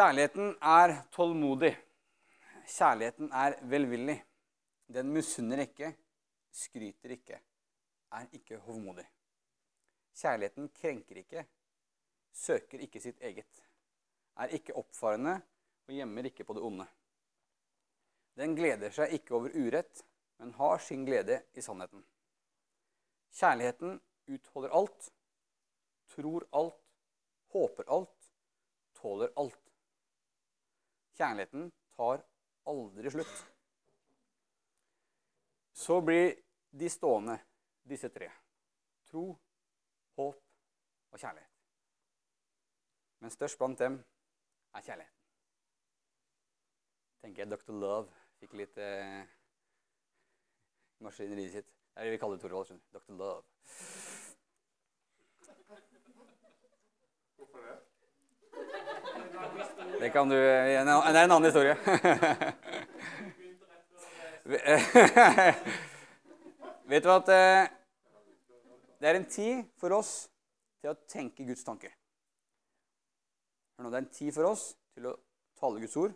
Kjærligheten er tålmodig. Kjærligheten er velvillig. Den misunner ikke, skryter ikke, er ikke hovmodig. Kjærligheten krenker ikke, søker ikke sitt eget, er ikke oppfarende og gjemmer ikke på det onde. Den gleder seg ikke over urett, men har sin glede i sannheten. Kjærligheten utholder alt, tror alt, håper alt, tåler alt. Kjærligheten tar aldri slutt. Så blir de stående, disse tre. Tro, håp og kjærlighet. Men størst blant dem er kjærligheten. Tenker jeg Dr. Love fikk litt eh, maskineriet sitt. Det er det vi kaller Torvald. Dr. Love. Hvorfor det? Det kan du Det er en annen historie. Vet du at eh, det er en tid for oss til å tenke Guds tanker. Det er en tid for oss til å tale Guds ord.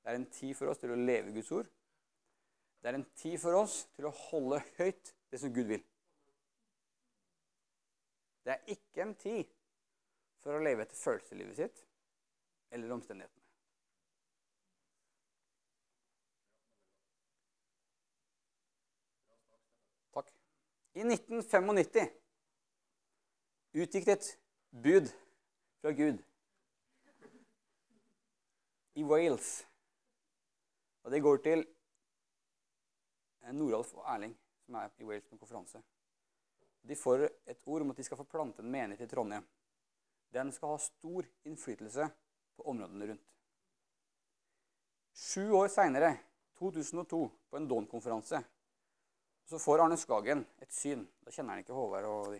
Det er en tid for oss til å leve Guds ord. Det er en tid for oss til å holde høyt det som Gud vil. Det er ikke en tid for å leve etter følelseslivet sitt eller omstendighetene. Takk. I 1995 utgikk det et bud fra Gud i Wales. Og det går til Noralf og Erling, som er i Wales på konferanse. De får et ord om at de skal få plante en menighet i Trondheim. Den skal ha stor innflytelse på områdene rundt. Sju år seinere, 2002, på en Don-konferanse, så får Arne Skagen et syn. Da kjenner han ikke Håvard og de.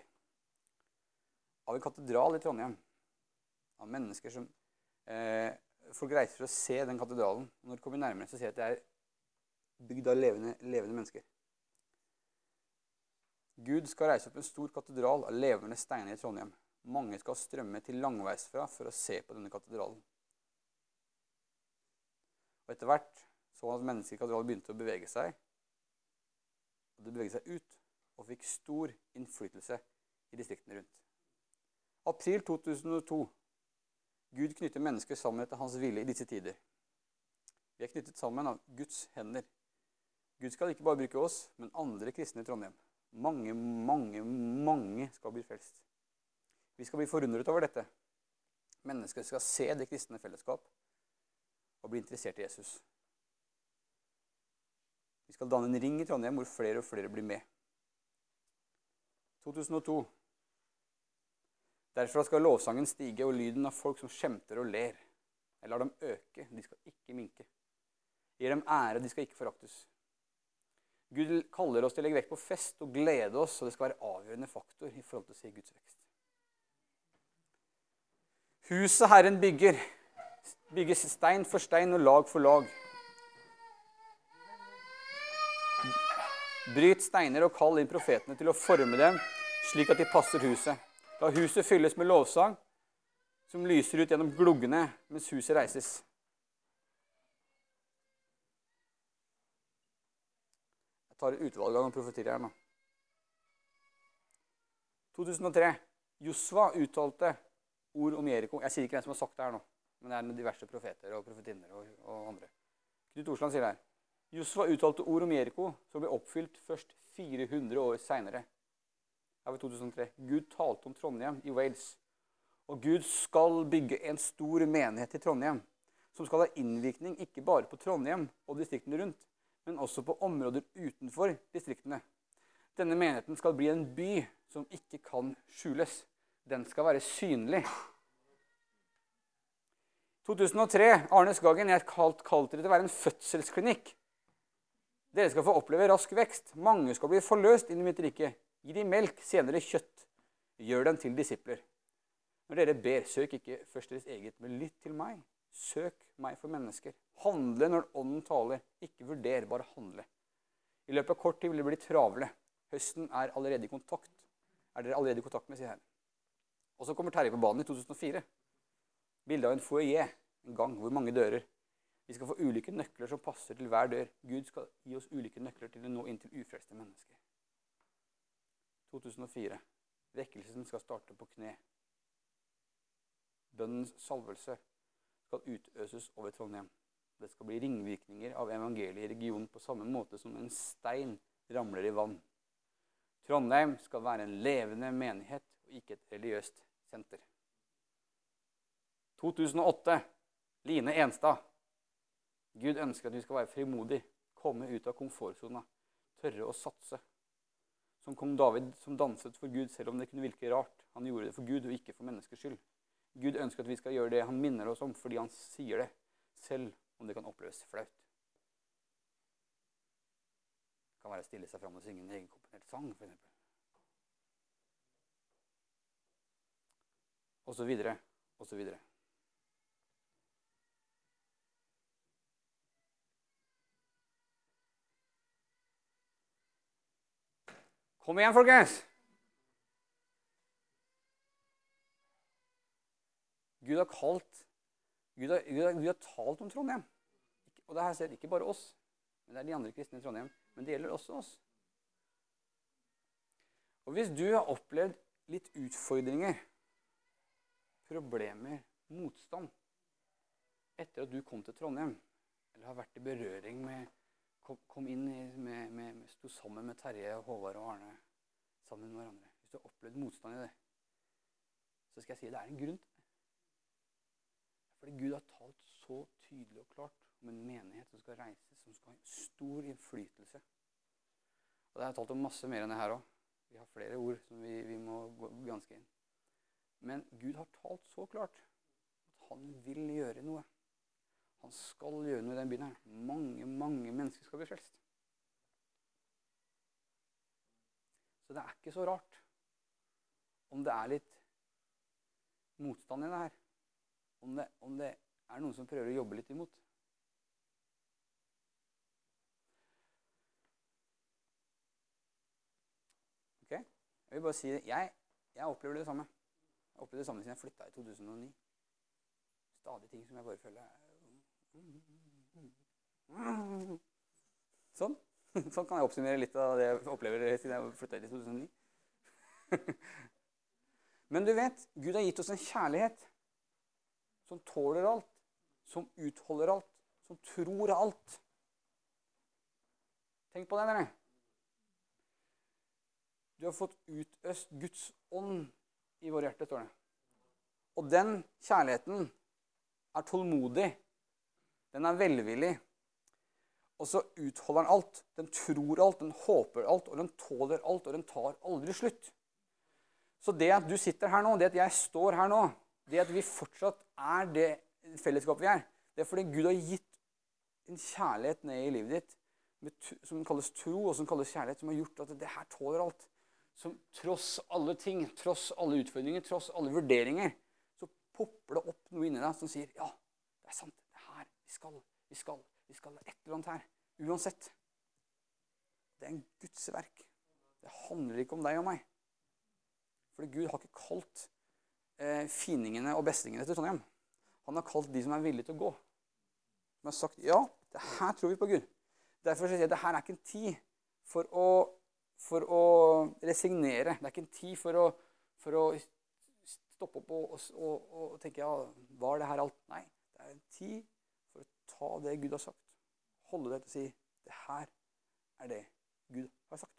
Av en katedral i Trondheim. Av mennesker som eh, Folk reiser for å se den katedralen. Når de kommer nærmere, så ser de at det er bygd av levende, levende mennesker. Gud skal reise opp en stor katedral av levende steiner i Trondheim. Mange skal strømme til langveisfra for å se på denne katedralen. Og Etter hvert så han at mennesker i katedralen begynte å bevege seg. Og Det beveget seg ut og fikk stor innflytelse i distriktene rundt. April 2002. Gud knytter mennesker sammen etter hans vilje i disse tider. Vi er knyttet sammen av Guds hender. Gud skal ikke bare bruke oss, men andre kristne i Trondheim. Mange, mange, mange skal bli frelst. Vi skal bli forundret over dette. Mennesker skal se det kristne fellesskap og bli interessert i Jesus. Vi skal danne en ring i Trondheim hvor flere og flere blir med. 2002. Derfra skal lovsangen stige, og lyden av folk som skjemter og ler. Jeg lar dem øke, de skal ikke minke. Jeg gir dem ære, de skal ikke foraktes. Gud kaller oss til å legge vekt på fest og glede oss, og det skal være avgjørende faktor i forhold til å se Guds vekst. Huset Herren bygger, bygges stein for stein og lag for lag. Bryt steiner og kall inn profetene til å forme dem slik at de passer huset. La huset fylles med lovsang som lyser ut gjennom gluggene mens huset reises. Jeg tar et utvalg av noen profetier her nå. 2003. Josva uttalte ord om Jeriko. Jeg sier ikke hvem som har sagt det her nå, men det er diverse profeter og profetinner og, og andre. Knut Osland sier det her. Josfa uttalte ord om Jeriko som ble oppfylt først 400 år seinere. Her var 2003. Gud talte om Trondheim i Wales. Og Gud skal bygge en stor menighet i Trondheim som skal ha innvirkning ikke bare på Trondheim og distriktene rundt, men også på områder utenfor distriktene. Denne menigheten skal bli en by som ikke kan skjules. Den skal være synlig. 2003. Arne Skagen, jeg kalte kalt det til å være en fødselsklinikk. Dere skal få oppleve rask vekst. Mange skal bli forløst inn i mitt rike. Gi dem melk, senere kjøtt. Gjør dem til disipler. Når dere ber, søk ikke først deres eget, men lytt til meg. Søk meg for mennesker. Handle når Ånden taler. Ikke vurder, bare handle. I løpet av kort tid vil det bli travle. Høsten er allerede i kontakt. Er dere allerede i kontakt med, sier Herren. Og så kommer Terje på banen i 2004. Bilde av en foajé, En gang. Hvor mange dører? Vi skal få ulike nøkler som passer til hver dør. Gud skal gi oss ulike nøkler til å nå inn til ufrelste mennesker. 2004. Vekkelsen skal starte på kne. Bønnens salvelse skal utøses over Trondheim. Det skal bli ringvirkninger av evangeliet i regionen på samme måte som en stein ramler i vann. Trondheim skal være en levende menighet og ikke et religiøst senter. 2008. Line Enstad. Gud ønsker at vi skal være frimodige, komme ut av komfortsona, tørre å satse. Som kong David som danset for Gud selv om det kunne virke rart. Han gjorde det for Gud og ikke for menneskers skyld. Gud ønsker at vi skal gjøre det han minner oss om fordi han sier det, selv om det kan oppleves flaut. Det kan være å stille seg fram og synge en egenkomponert sang, f.eks. Så videre. Kom igjen, folkens! Gud har kalt Gud har, Gud har, Gud har talt om Trondheim. Og det her ser ikke bare oss, men det er de andre kristne i Trondheim. Men det gjelder også oss. Og hvis du har opplevd litt utfordringer, problemer, motstand etter at du kom til Trondheim, eller har vært i berøring med Kom, inn i, med, med, med, Sto sammen med Terje, Håvard og Arne sammen med hverandre. Hvis du har opplevd motstand i det, så skal jeg si det er en grunn til det. Fordi Gud har talt så tydelig og klart om en menighet som skal reises, som skal ha stor innflytelse. Og Det har jeg talt om masse mer enn det her òg. Vi har flere ord som vi, vi må gå ganske inn. Men Gud har talt så klart at han vil gjøre noe. Han skal gjøre noe i den byen her. Mange, mange mennesker skal bli frelst. Så det er ikke så rart om det er litt motstand i det her. Om det, om det er noen som prøver å jobbe litt imot. Ok? Jeg vil bare si. Jeg, jeg opplever det samme. Jeg opplevde det samme siden jeg flytta i 2009. Stadig ting som jeg bare føler Sånn. Sånn kan jeg oppsummere litt av det jeg opplever siden jeg flytta i 2009. Men du vet, Gud har gitt oss en kjærlighet som tåler alt, som utholder alt, som tror alt. Tenk på det, dere. Du har fått utøst Guds ånd i våre hjerter, står det. Og den kjærligheten er tålmodig den er velvillig. Og så utholder den alt. Den tror alt, den håper alt, og den tåler alt, og den tar aldri slutt. Så det at du sitter her nå, det at jeg står her nå, det at vi fortsatt er det fellesskapet vi er, det er fordi Gud har gitt en kjærlighet ned i livet ditt som kalles tro, og som kalles kjærlighet, som har gjort at det her tåler alt. Som tross alle ting, tross alle utfordringer, tross alle vurderinger, så popper det opp noe inni deg som sier ja, det er sant. Det er her Vi skal, vi skal, vi skal et eller annet her. Uansett. Det er en Guds verk. Det handler ikke om deg og meg. Fordi Gud har ikke kalt eh, finingene og bestingene til Trondheim. Han har kalt de som er villige til å gå. Som har sagt ja, det her tror vi på Gud. Derfor sier jeg at det her er ikke en tid for å, for å resignere. Det er ikke en tid for å, for å stoppe opp og, og, og, tenke ja, var det her alt? Nei. Det er en tid for å ta det Gud har sagt. Holde deg til å si det her er det Gud har sagt.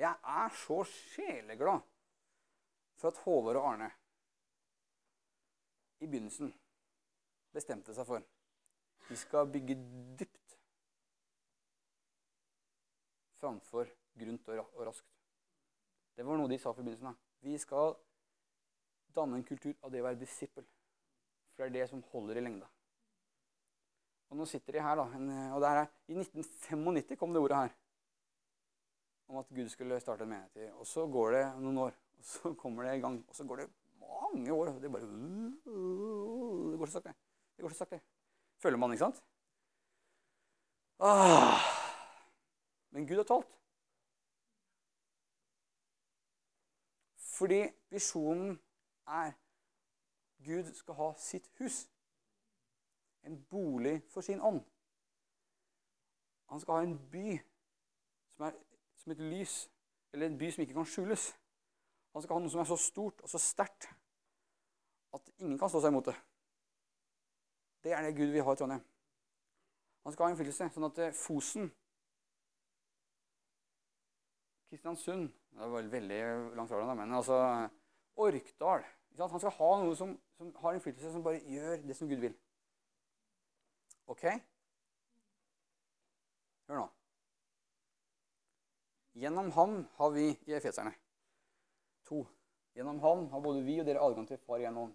Jeg er så sjeleglad for at Håvard og Arne i begynnelsen bestemte seg for vi skal bygge dypt framfor grunt og raskt. Det var noe de sa i forbindelsen. av. Vi skal danne en kultur av det å være disippel. For det er det som holder i lengda. Og nå sitter de her, da. og det er, I 1995 kom det ordet her om at Gud skulle starte en menighet. Og så går det noen år, og så kommer det i gang. Og så går det mange år. Det bare Det går så sakte. Det går så sakte. Føler man, ikke sant? Ah. Men Gud har talt. Fordi visjonen er Gud skal ha sitt hus. En bolig for sin ånd. Han skal ha en by som er som et lys, eller en by som ikke kan skjules. Han skal ha noe som er så stort og så sterkt at ingen kan stå seg imot det. Det er det Gud vil ha i Trondheim. Han skal ha innflytelse, sånn at eh, Fosen Kristiansund Det var veldig langt fra men altså Orkdal Han skal ha noe som, som har innflytelse, som bare gjør det som Gud vil. Ok? Hør nå. Gjennom ham har vi i Efeserne to. Gjennom ham har både vi og dere adgang til Far gjennom.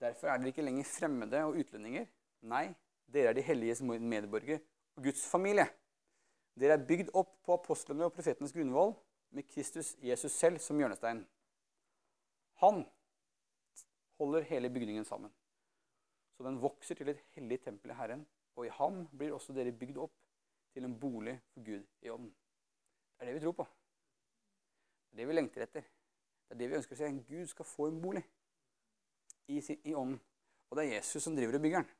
Derfor er dere ikke lenger fremmede og utlendinger. Nei, dere er de helliges medborgere og Guds familie. Dere er bygd opp på apostlene og profetenes grunnvoll med Kristus Jesus selv som hjørnestein. Han holder hele bygningen sammen. Så den vokser til et hellig tempel i Herren, og i ham blir også dere bygd opp til en bolig for Gud i ånden. Det er det vi tror på. Det er det vi lengter etter. Det er det vi ønsker å se. Gud skal få en bolig i, i ånden. Og det er Jesus som driver og bygger den.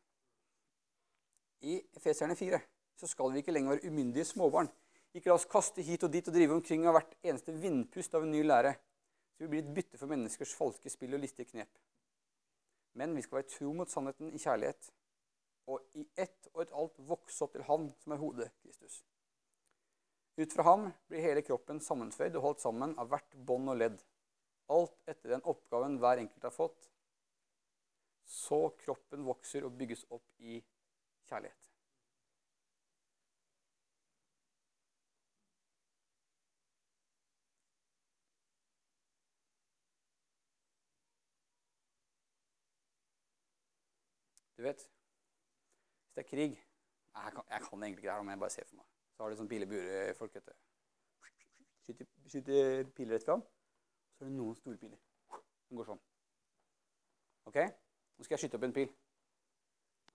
I Efeserne 4 så skal vi ikke lenger være umyndige småbarn. Ikke la oss kaste hit og dit og drive omkring av hvert eneste vindpust av en ny lære. Så vi blir et bytte for menneskers falske spill og listige knep. Men vi skal være tro mot sannheten i kjærlighet, og i ett og et alt vokse opp til Han som er hodet, Kristus. Ut fra ham blir hele kroppen sammenføyd og holdt sammen av hvert bånd og ledd. Alt etter den oppgaven hver enkelt har fått, så kroppen vokser og bygges opp i kjærlighet. Du vet, hvis det er krig Jeg kan, jeg kan egentlig ikke det her, men jeg bare ser for meg. Så har du sånn pileburefolk. Skyter, skyter piler rett fram. Så er det noen store piler Den går sånn. Ok? Nå skal jeg skyte opp en pil.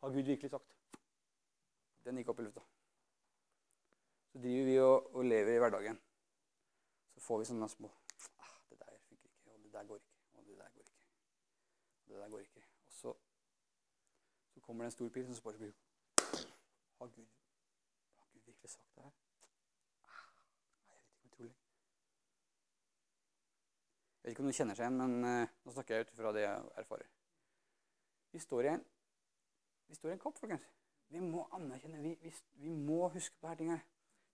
Har Gud virkelig sagt? Den gikk opp i lufta. Så driver vi og, og lever i hverdagen. Så får vi sånne små ah, 'Det der funker ikke. Og det der går ikke. Og det der går ikke. Og det der går ikke.' Og så kommer det en stor pil, som bare blir har Gud, har Gud virkelig sagt det her? Nei, jeg vet ikke om jeg tror det. Jeg vet ikke om noen kjenner seg igjen, men uh, nå snakker jeg ut fra det jeg erfarer. Vi står i en, vi står i en kamp, folkens. Vi må anerkjenne, vi, vi, vi må huske på disse tingene.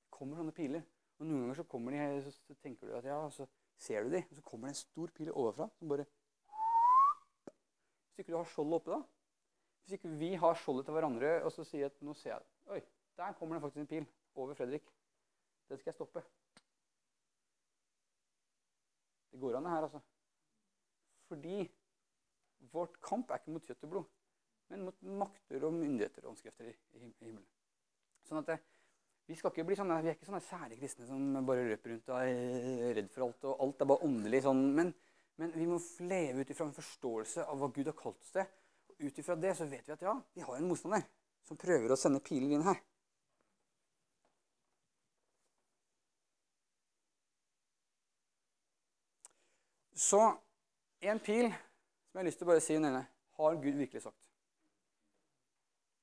Det kommer sånne piler. Og Noen ganger så kommer de her, så tenker du at ja, så ser du de, og så kommer det en stor pil overfra som bare Hvis ikke du har skjoldet oppe, da, hvis ikke vi har skjoldet til hverandre og så sier at nå ser jeg Oi, der kommer det faktisk en pil over Fredrik. Den skal jeg stoppe. Det går an, det her, altså. Fordi vårt kamp er ikke mot kjøtt og blod, men mot makter og myndigheter og åndskrefter i, himmelen. Sånn at det, vi, skal ikke bli sånne, vi er ikke sånne særlige kristne som bare løper rundt og er redd for alt. og Alt er bare åndelig. sånn, men, men vi må leve ut ifra en forståelse av hva Gud har kalt oss til ut ifra det så vet vi at ja, vi har en motstander som prøver å sende piler inn her. Så en pil som jeg har lyst til å bare si denne, har Gud virkelig sagt.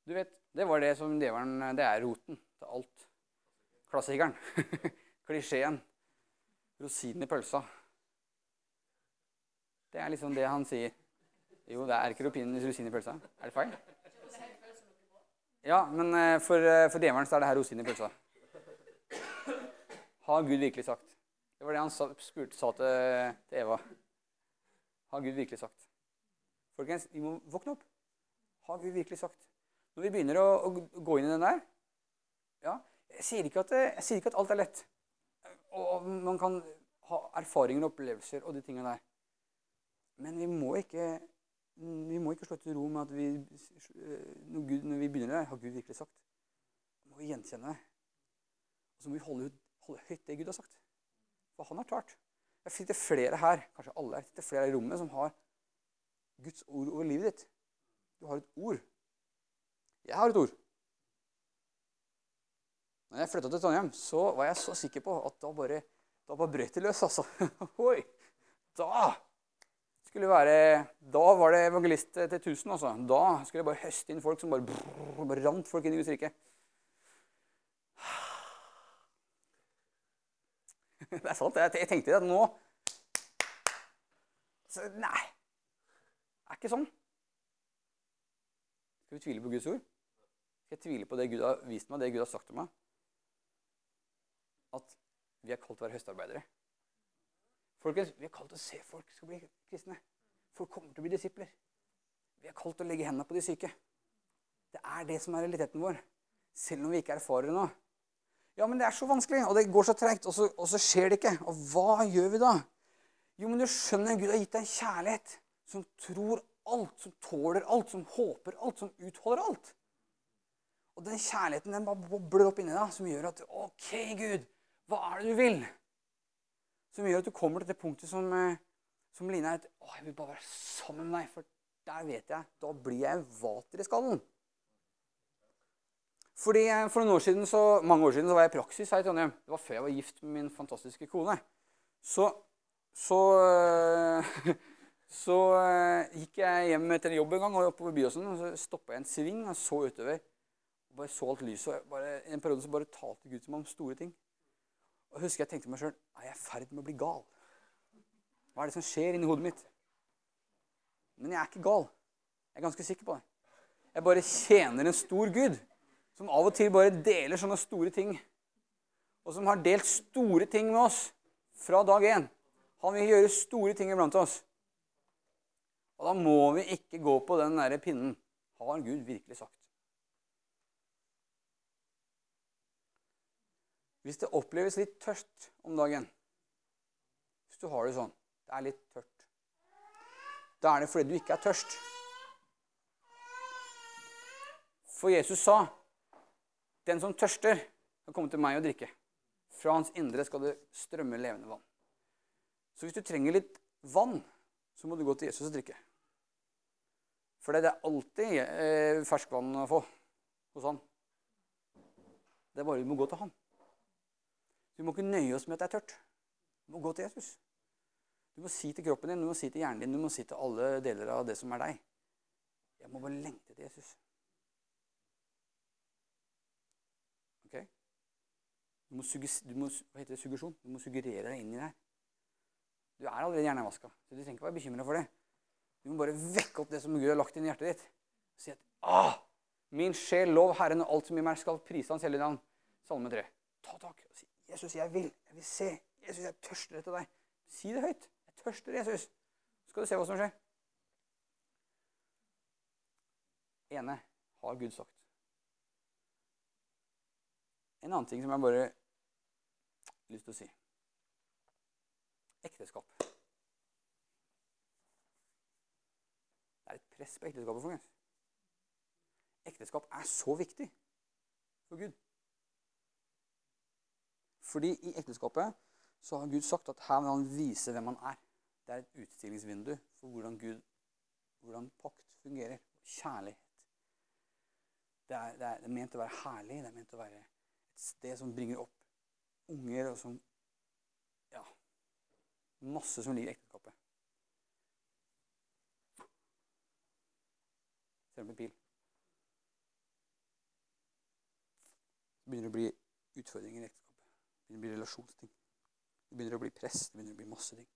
Du vet, Det var det som djevelen Det er roten til alt. Klassikeren. Klisjeen. Rosinen i pølsa. Det er liksom det han sier. Jo, det er ikke rosin i pølsa. Er det feil? Ja, men eh, for, eh, for djevelen så er det her rosin i pølsa. Har Gud virkelig sagt? Det var det han sa, spurte, sa til, til, Eva. Har Gud virkelig sagt? Folkens, vi må våkne opp. Har Gud virkelig sagt? Når vi begynner å, å gå inn i den der ja, jeg sier, at, jeg sier, ikke at, alt er lett. Og man kan ha erfaringer og opplevelser og de tingene der. Men vi må ikke vi må ikke slå til ro med at vi, når, Gud, når vi begynner der, har Gud virkelig sagt. Da må vi gjenkjenne det. Og så må vi holde, holde, høyt det Gud har sagt. For han har talt. Jeg sitter flere her, kanskje alle her, sitter flere i rommet som har Guds ord over livet ditt. Du har et ord. Jeg har et ord. Når jeg flytta til Trondheim, så var jeg så sikker på at da bare, da bare brøt det løs. altså. Oi! Da skulle være, Da var det evangelist til 1000. Altså. Da skulle jeg bare høste inn folk som bare, brrr, rant folk inn i Guds rike. Det er sant. Jeg, tenkte at nå så, Nei. Det er ikke sånn. Skal vi tvile på Guds ord? Skal jeg tvile på det Gud har vist meg, det Gud har sagt til meg? At vi er kalt til å være høstarbeidere. Folkens, Vi er kalt til å se folk skal bli kristne. Folk kommer til å bli disipler. Vi er kalt til å legge hendene på de syke. Det er det som er realiteten vår. Selv om vi ikke erfarer det nå. Ja, men det er så vanskelig, og det går så treigt, og, og, så skjer det ikke. Og hva gjør vi da? Jo, men du skjønner, Gud har gitt deg en kjærlighet som tror alt, som tåler alt, som håper alt, som utholder alt. Og den kjærligheten den bare blør opp inni deg, som gjør at OK, Gud, hva er det du vil? Som gjør at du kommer til det punktet som, eh, som Line er Å, jeg vil bare være sammen med deg, for der vet jeg Da blir jeg vater i skallen. Fordi eh, For noen år siden, så, mange år siden så var jeg i praksis her i Trondheim. Det var før jeg var gift med min fantastiske kone. Så, så, eh, så gikk jeg hjem etter jobb en gang og oppover Byåsen. og Så stoppa jeg en sving og så utover og bare så alt lyset. og bare, en periode så bare talte Gud meg om store ting. Og husker jeg tenkte meg sjøl Er jeg i ferd med å bli gal? Hva er det som skjer inni hodet mitt? Men jeg er ikke gal. Jeg er ganske sikker på det. Jeg bare tjener en stor Gud som av og til bare deler sånne store ting. Og som har delt store ting med oss fra dag én. Han vil gjøre store ting iblant oss. Og da må vi ikke gå på den der pinnen. Har Gud virkelig sagt? Hvis det oppleves litt tørt om dagen Hvis du har det sånn Det er litt tørt. Da er det fordi du ikke er tørst. For Jesus sa, 'Den som tørster, skal komme til meg og drikke.' 'Fra hans indre skal det strømme levende vann.' Så hvis du trenger litt vann, så må du gå til Jesus og drikke. For det er alltid eh, ferskvann å få hos han. Det er bare du må gå til han. Vi må ikke nøye oss med at det er tørt. Du må gå til Jesus. Du må si til kroppen din, du må si til hjernen din, du må si til alle deler av det som er deg. Jeg må bare lengte til Jesus. Ok? Du må, du må hva heter det, suggesjon. Du må suggerere deg inn i det her. Du er allerede hjernevaska, du trenger ikke være bekymra for det. Du må bare vekke opp det som Gud har lagt inn i hjertet ditt. Og si at ah, min sjel, lov Herren, og alt som i meg skal prise Hans hellige navn. Salme 3. Ta tak og si 'Jesus, jeg vil. Jeg vil se. Jesus, jeg tørster etter deg.' Si det høyt. 'Jeg tørster, Jesus.' Så skal du se hva som skjer. ene har Gud sagt. En annen ting som jeg bare har lyst til å si ekteskap. Det er et press på ekteskapet. folkens. Ekteskap er så viktig for Gud. Fordi i ekteskapet så har Gud sagt at her vil han vise hvem han er. Det er et utstillingsvindu for hvordan Gud, hvordan pakt fungerer. Kjærlighet. Det er, det, er, det er, ment å være herlig. Det er ment å være et sted som bringer opp unger, og som Ja. Masse som ligger i ekteskapet. om det med pil. Det begynner å bli utfordringer i ekteskapet. Det begynner å bli relasjonsting. Det begynner å bli press. Det begynner å bli masse ting.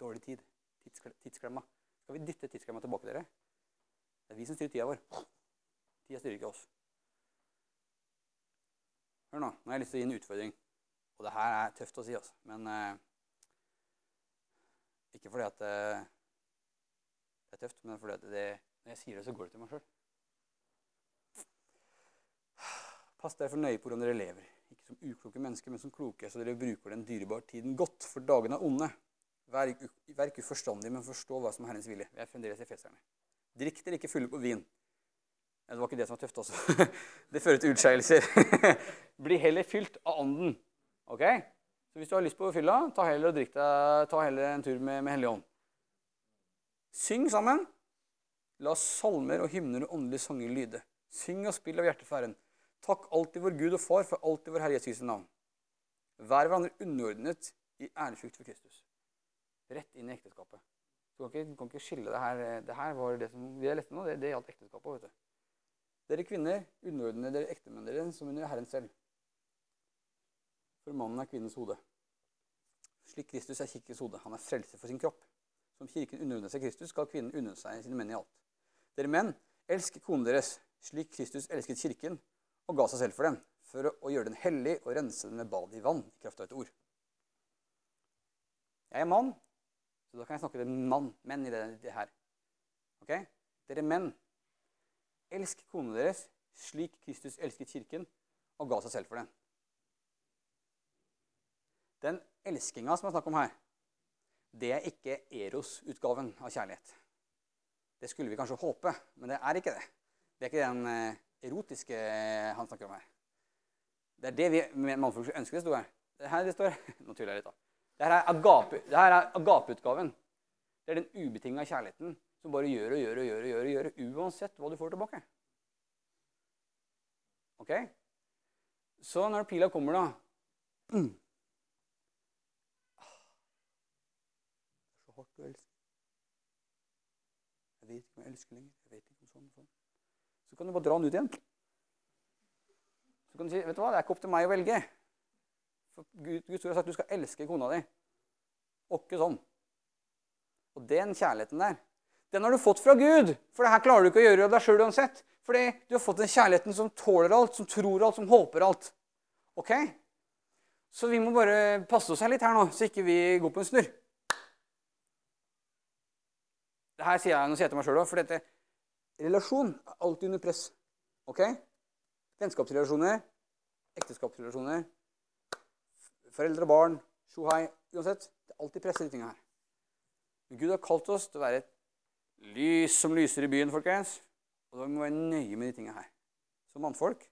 Dårlig tid. Tidsklemma. Skal vi dytte tidsklemma tilbake, dere? Det er vi som styrer tida vår. Tida styrer ikke oss. Hør nå. Nå har jeg lyst til å gi en utfordring. Og det her er tøft å si, altså. Men eh, Ikke fordi at eh, det er tøft, men fordi at det, når jeg sier det, så går det til meg sjøl. Pass derfor nøye på hvordan dere lever ikke som ukloke mennesker, men som kloke, så dere bruker den dyrebare tiden godt, for dagene er onde. Vær, ikke uforstandige, men forstå hva som er Herrens vilje. Vi er fremdeles i feserne. Drikk dere ikke fulle på vin. Det var ikke det som var tøft også. Det fører til utskeielser. Bli heller fylt av Ånden. Ok? Så hvis du har lyst på å fylla, ta heller, deg, ta heller en tur med, med Hellig Ånd. Syng sammen. La salmer og hymner og åndelige sanger lyde. Syng og spill av hjertet for Herren. Takk alltid vår Gud og Far for alltid vår Herre Jesus Kristi navn. Vær hverandre underordnet i ærefrykt for Kristus. Rett inn i ekteskapet. Du kan ikke, du kan ikke skille det her. Det her var det som vi har lest nå, det, det gjaldt ekteskapet. vet du. Dere kvinner, underordne dere ektemennene deres som under Herren selv. For mannen er kvinnens hode. Slik Kristus er kirkens hode. Han er frelser for sin kropp. Som kirken underordner seg Kristus, skal kvinnen underordne seg sine menn i alt. Dere menn, elsk konen deres, slik Kristus elsket kirken og ga seg selv for dem, for å, gjøre den hellig og rense den med bad i vann, i kraft av et ord. Jeg er mann, så da kan jeg snakke til mann, menn i det, det her. Ok? Dere menn, elsk konene deres slik Kristus elsket kirken og ga seg selv for den. Den elskinga som jeg snakker om her, det er ikke Eros-utgaven av kjærlighet. Det skulle vi kanskje håpe, men det er ikke det. Det er ikke den eh, erotiske han snakker om her. Det er det vi mannfolk ønsker det står her. Det her det står Nå tuller jeg litt, da. Det her er agape- det er agapeutgaven. Det er den ubetinga kjærligheten som bare gjør og gjør og gjør, og gjør, og gjør uansett hva du får tilbake. Ok? Så når pila kommer, da Så hardt å elske. Jeg vet ikke om jeg elsker lenger. Jeg vet ikke om sånn og sånn. Så kan du bare dra den ut igjen. Så kan du si vet du hva, det er ikke opp til meg å velge. For Gud, Guds ord har sagt du skal elske kona di. Og ikke sånn. Og den kjærligheten der, den har du fått fra Gud. For det her klarer du ikke å gjøre av deg sjøl uansett. Fordi du har fått den kjærligheten som tåler alt, som tror alt, som håper alt. Ok? Så vi må bare passe oss her litt her nå, så ikke vi går på en snurr. Det her sier jeg, nå sier jeg til meg sjøl òg, for dette relasjon er alltid under press. Ok? Vennskapsrelasjoner, ekteskapsrelasjoner, foreldre og barn, tjohei Uansett, det er alltid press i de tingene her. Men Gud har kalt oss til å være et lys som lyser i byen, folkens. Og da må vi være nøye med de tingene her. Som mannfolk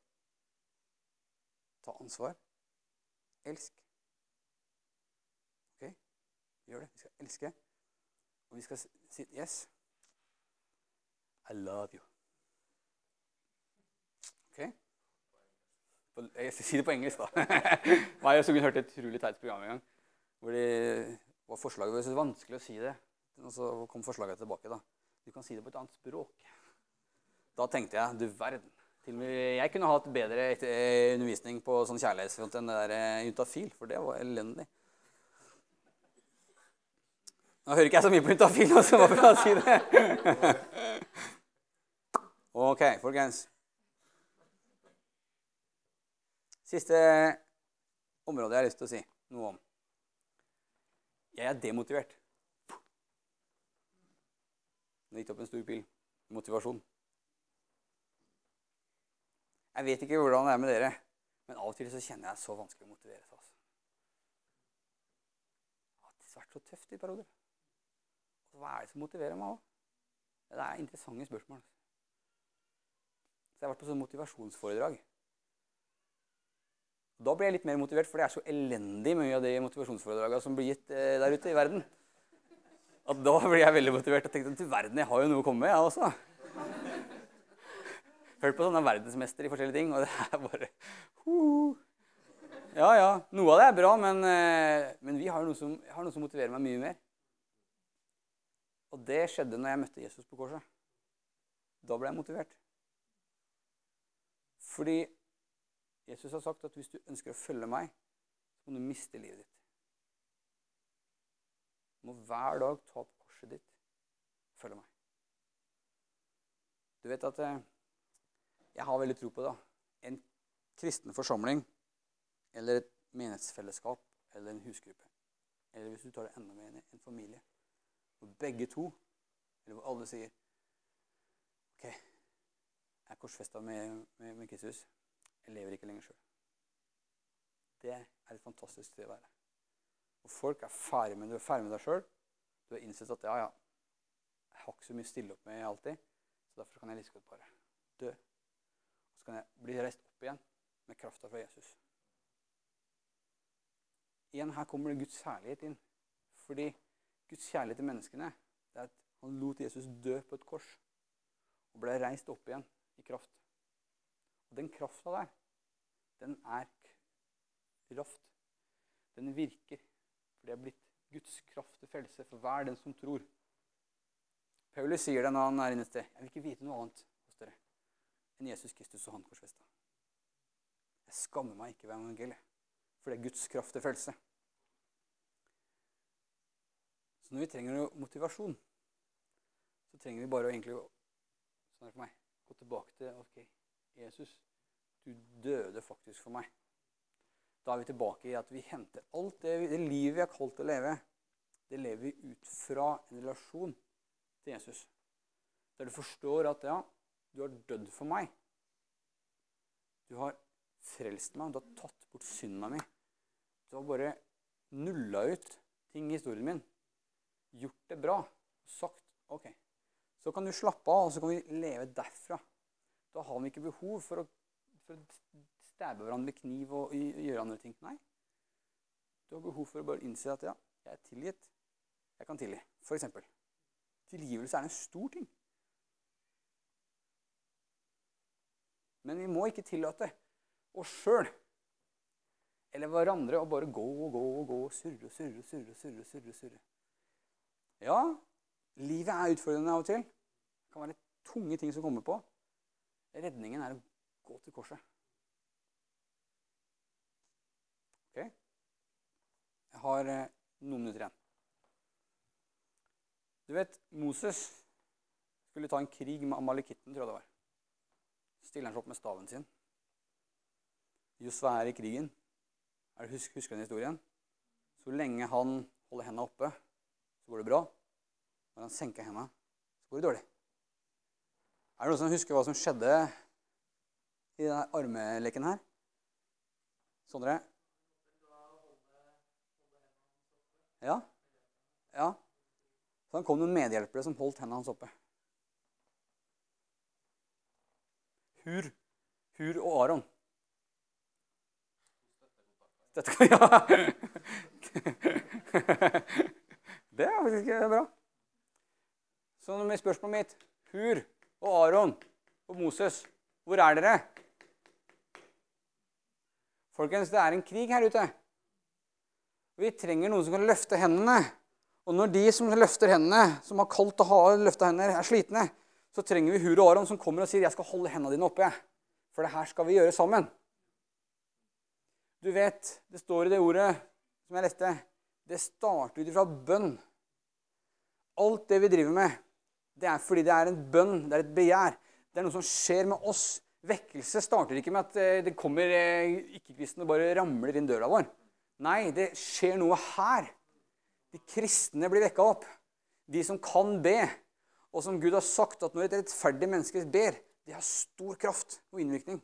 ta ansvar. Elsk. Ok? Gjør det. Vi skal elske. Og vi skal si Yes, I love you. Ok? Jeg skal si det på engelsk, da. Meg og Suggen hørte et utrolig teit program en gang. Hvor de, var forslaget var vanskelig å si det. Og så kom forslaget tilbake. da. Du kan si det på et annet språk. Da tenkte jeg du verden. Til og med jeg kunne hatt bedre eh, undervisning på sånn kjærlighetsfront enn det der eh, Juntafil, for det var elendig. Nå hører ikke jeg så mye på Juntafil, så hva for å si det? Ok, folkens. Siste område jeg har lyst til å si noe om. Jeg er demotivert. Nå gikk det opp en stor pil. Motivasjon. Jeg vet ikke hvordan det er med dere, men av og til så kjenner jeg så vanskelig å motivere seg. Altså. Det har vært så tøft i perioder. Hva er det som motiverer meg òg? Det er interessante spørsmål. Så jeg har vært på sånn motivasjonsforedrag. Da blir jeg litt mer motivert, for det er så elendig mye av de motivasjonsforedragene som blir gitt eh, der ute i verden. At da blir jeg veldig motivert og tenkte til verden, jeg har jo noe å komme med, jeg også. Hørt på sånne verdensmester i forskjellige ting, og det er bare uh. Ja, ja. Noe av det er bra, men, eh, men vi har noe, som, har noe som motiverer meg mye mer. Og det skjedde når jeg møtte Jesus på korset. Da ble jeg motivert. Fordi Jesus har sagt at hvis du ønsker å følge meg, så må du miste livet ditt. Du må hver dag ta opp korset ditt følge meg. Du vet at eh, jeg har veldig tro på det. En kristen forsamling eller et menighetsfellesskap eller en husgruppe. Eller hvis du tar det enda mer, en familie. Hvor begge to, eller hvor alle sier OK, jeg er korsfesta med, med, med Kristus. Jeg lever ikke lenger sjøl. Det er et fantastisk sted å være. Og folk er ferdig med, du er ferdig med deg sjøl. Du har innsett at ja, ja, jeg har ikke så mye å stille opp med alltid. Så derfor kan jeg like godt bare dø. Og så kan jeg bli reist opp igjen med krafta fra Jesus. Igjen her kommer det Guds kjærlighet inn. Fordi Guds kjærlighet til menneskene det er at han lot Jesus dø på et kors og ble reist opp igjen kraft. Og den krafta der, den er kraft. Den virker. For det er blitt Guds kraft til frelse for hver den som tror. Paulus sier det når han er inne et sted. Jeg vil ikke vite noe annet hos dere enn Jesus Kristus og han korsfesta. Jeg skammer meg ikke ved evangeliet, for det er Guds kraft til frelse. Så når vi trenger motivasjon, så trenger vi bare å egentlig sånn er det for meg, gå tilbake til ok, Jesus, du døde faktisk for meg. Da er vi tilbake i at vi henter alt det, det livet vi har kalt å leve, det lever vi ut fra en relasjon til Jesus. Der du forstår at ja, du har dødd for meg. Du har frelst meg, du har tatt bort synda mi. Du har bare nulla ut ting i historien min. Gjort det bra. Sagt OK. Så kan du slappe av, og så kan vi leve derfra. Da har vi ikke behov for å, for å stabbe hverandre med kniv og gjøre andre ting. Nei. Du har behov for å bare innse at ja, jeg er tilgitt. Jeg kan tilgi. For eksempel. Tilgivelse er en stor ting. Men vi må ikke tillate oss sjøl eller hverandre å bare gå og gå og gå og surre og surre, og surre, surre, surre, surre. Ja, livet er utfordrende av og til. Det kan være tunge ting som kommer på. Redningen er å gå til korset. Ok? Jeg har eh, noen minutter igjen. Du vet, Moses skulle ta en krig med amalekitten, tror jeg det var. Stiller han seg opp med staven sin. Josva er i krigen. Er Husker du den historien? Så lenge han holder hendene oppe, så går det bra. Når han senker hendene, så går det dårlig. Er det noen som husker hva som skjedde i denne armeleken her? Sondre? Ja? Ja? Så han kom noen medhjelpere som holdt hendene hans oppe. Hur, Hur og Aron. Dette, ja. Det er faktisk bra. Så med spørsmålet mitt Hur og Aron og Moses, hvor er dere? Folkens, det er en krig her ute. Vi trenger noen som kan løfte hendene. Og når de som løfter hendene, som har kaldt å ha løfta hender, er slitne, så trenger vi Hur og Aron som kommer og sier 'Jeg skal holde hendene dine oppe', jeg. for det her skal vi gjøre sammen. Du vet, det står i det ordet som jeg leste, det starter ut ifra bønn. Alt det vi driver med, det er fordi det er en bønn, det er et begjær. Det er noe som skjer med oss. Vekkelse starter ikke med at eh, det kommer eh, ikke-kristne og bare ramler inn døra vår. Nei, det skjer noe her. De kristne blir vekka opp. De som kan be, og som Gud har sagt at når et rettferdig menneske ber, det har stor kraft og innvirkning.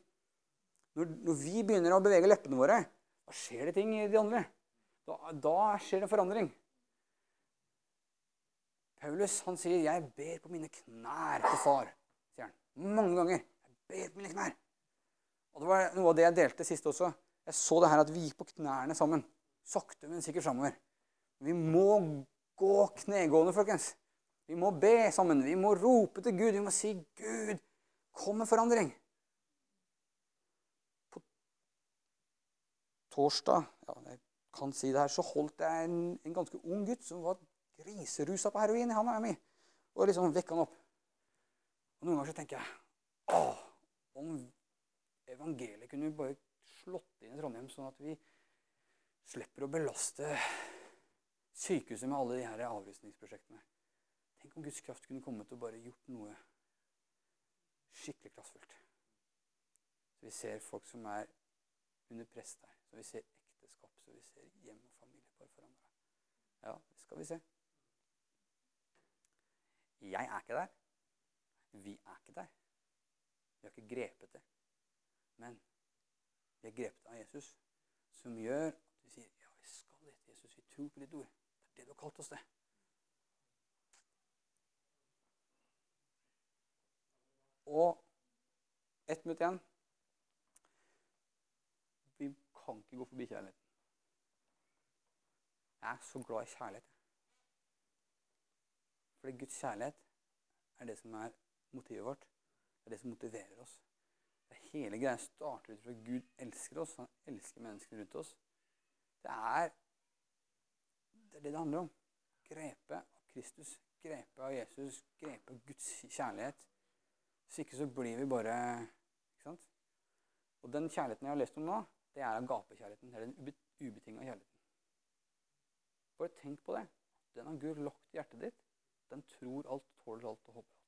Når, når, vi begynner å bevege leppene våre, da skjer det ting i de andre. Da, da skjer det forandring. Paulus han sier, 'Jeg ber på mine knær til far'. sier han. Mange ganger. 'Jeg ber på mine knær'. Og Det var noe av det jeg delte sist også. Jeg så det her at vi gikk på knærne sammen. Sakte, men sikkert framover. Vi må gå knegående, folkens. Vi må be sammen. Vi må rope til Gud. Vi må si, 'Gud, kom med forandring'. På torsdag ja, jeg kan si det her, så holdt jeg en, en ganske ung gutt som var griserusa på heroin i handa mi. Og liksom vekka han opp. Og Noen ganger så tenker jeg Åh, om evangeliet kunne bare slått inn i Trondheim, sånn at vi slipper å belaste sykehuset med alle de her avrusningsprosjektene. Tenk om Guds kraft kunne kommet og bare gjort noe skikkelig kraftfullt. Så vi ser folk som er under press der. Så vi ser ekteskap, så vi ser hjem og familie bare forandra. Ja, det skal vi se. Jeg er ikke der. Vi er ikke der. Vi har ikke grepet det. Men vi er grepet av Jesus, som gjør at vi sier ja, vi skal dit. Jesus, vi tror på ditt ord. Det du har kalt oss det. Og ett minutt igjen. Vi kan ikke gå forbi kjærligheten. Jeg er så glad i kjærlighet. Fordi Guds kjærlighet er det som er motivet vårt. Det er det som motiverer oss. Det hele greia starter ut fra at Gud elsker oss. Han elsker menneskene rundt oss. Det er det er det det handler om. Grepet av Kristus. grepet av Jesus, grepet av Guds kjærlighet. Hvis ikke så blir vi bare Ikke sant? Og den kjærligheten jeg har lest om nå, det er agapekjærligheten. Det er den ubetinga kjærligheten. Bare tenk på det. Den har Gud lagt i hjertet ditt. Den tror alt, tåler alt og håper alt.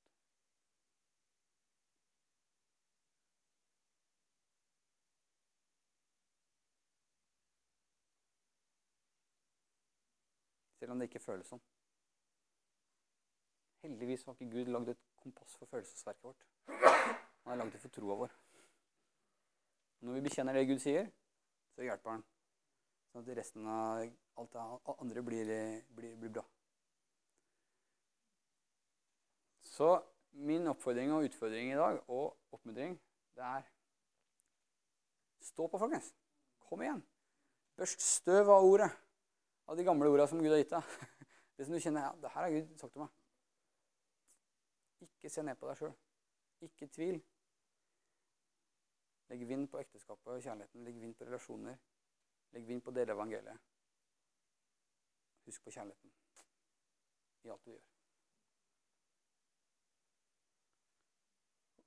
Selv om det ikke føles sånn. Heldigvis har ikke Gud lagd et kompass for følelsesverket vårt. Han har lagd det for troa vår. Når vi bekjenner det Gud sier, så hjelper han. Sånn at resten av alt det andre blir, blir, blir bra. Så min oppfordring og utfordring i dag, og oppmuntring, det er Stå på, folkens. Kom igjen. Børst støv av ordet. Av de gamle orda som Gud har gitt deg. Det som du kjenner ja, det her har Gud sagt til meg. Ikke se ned på deg sjøl. Ikke tvil. Legg vind på ekteskapet og kjærligheten. Legg vind på relasjoner. Legg vind på å dele evangeliet. Husk på kjærligheten i alt du gjør.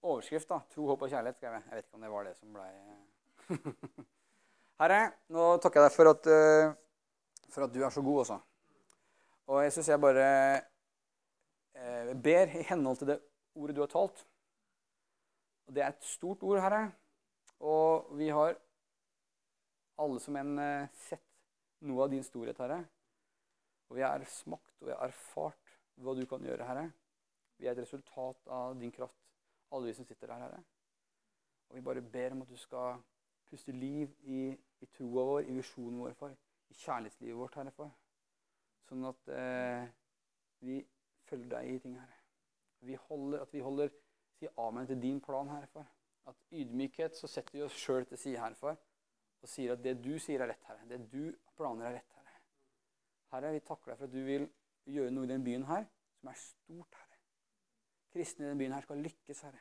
Overskrift, da. Tro, håp og kjærlighet, skrev jeg. Jeg vet ikke om det var det som blei Herre, nå takker jeg deg for at, uh, for at du er så god også. Og jeg syns jeg bare eh, ber i henhold til det ordet du har talt. Og det er et stort ord, Herre. Og vi har alle som en uh, sett noe av din storhet, Herre. Og vi har smakt og vi har erfart hva du kan gjøre, Herre. Vi er et resultat av din kraft, alle vi som sitter her, Herre. Og vi bare ber om at du skal puste liv i, i troa vår, i visjonen vår, far. I kjærlighetslivet vårt, Herre, far. Sånn at eh, vi følger deg i ting, Herre. Vi holder, at vi holder sier amen til din plan, Herre, far. At ydmykhet så setter vi oss sjøl til side, Herre, far. Og sier at det du sier, er rett, Herre. Det du planer, er rett, Herre. Herre, vi takker deg for at du vil gjøre noe i den byen her som er stort, Herre. Kristne i denne byen her skal lykkes, Herre.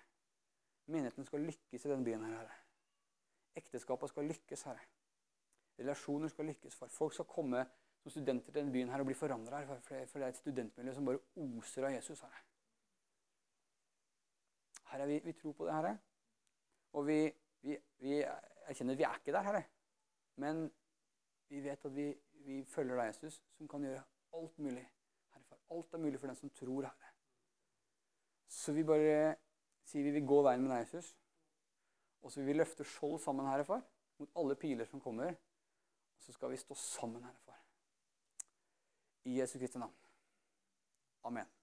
Menigheten skal lykkes i denne byen her, Herre. Ekteskapet skal lykkes, Herre. Relasjoner skal lykkes, far. Folk skal komme som studenter til denne byen her og bli forandra her. For det er et studentmiljø som bare oser av Jesus, Herre. Herre, vi, vi tror på det, Herre. Og vi, vi, vi erkjenner at vi er ikke der, Herre. Men vi vet at vi, vi følger deg, Jesus, som kan gjøre alt mulig. Herre, far. Alt er mulig for den som tror, Herre. Så vi bare sier vi vil gå veien med deg, Jesus. Og så vil vi løfte skjold sammen, Herre Far, mot alle piler som kommer. Og så skal vi stå sammen, Herre Far. I Jesu Kristi navn. Amen.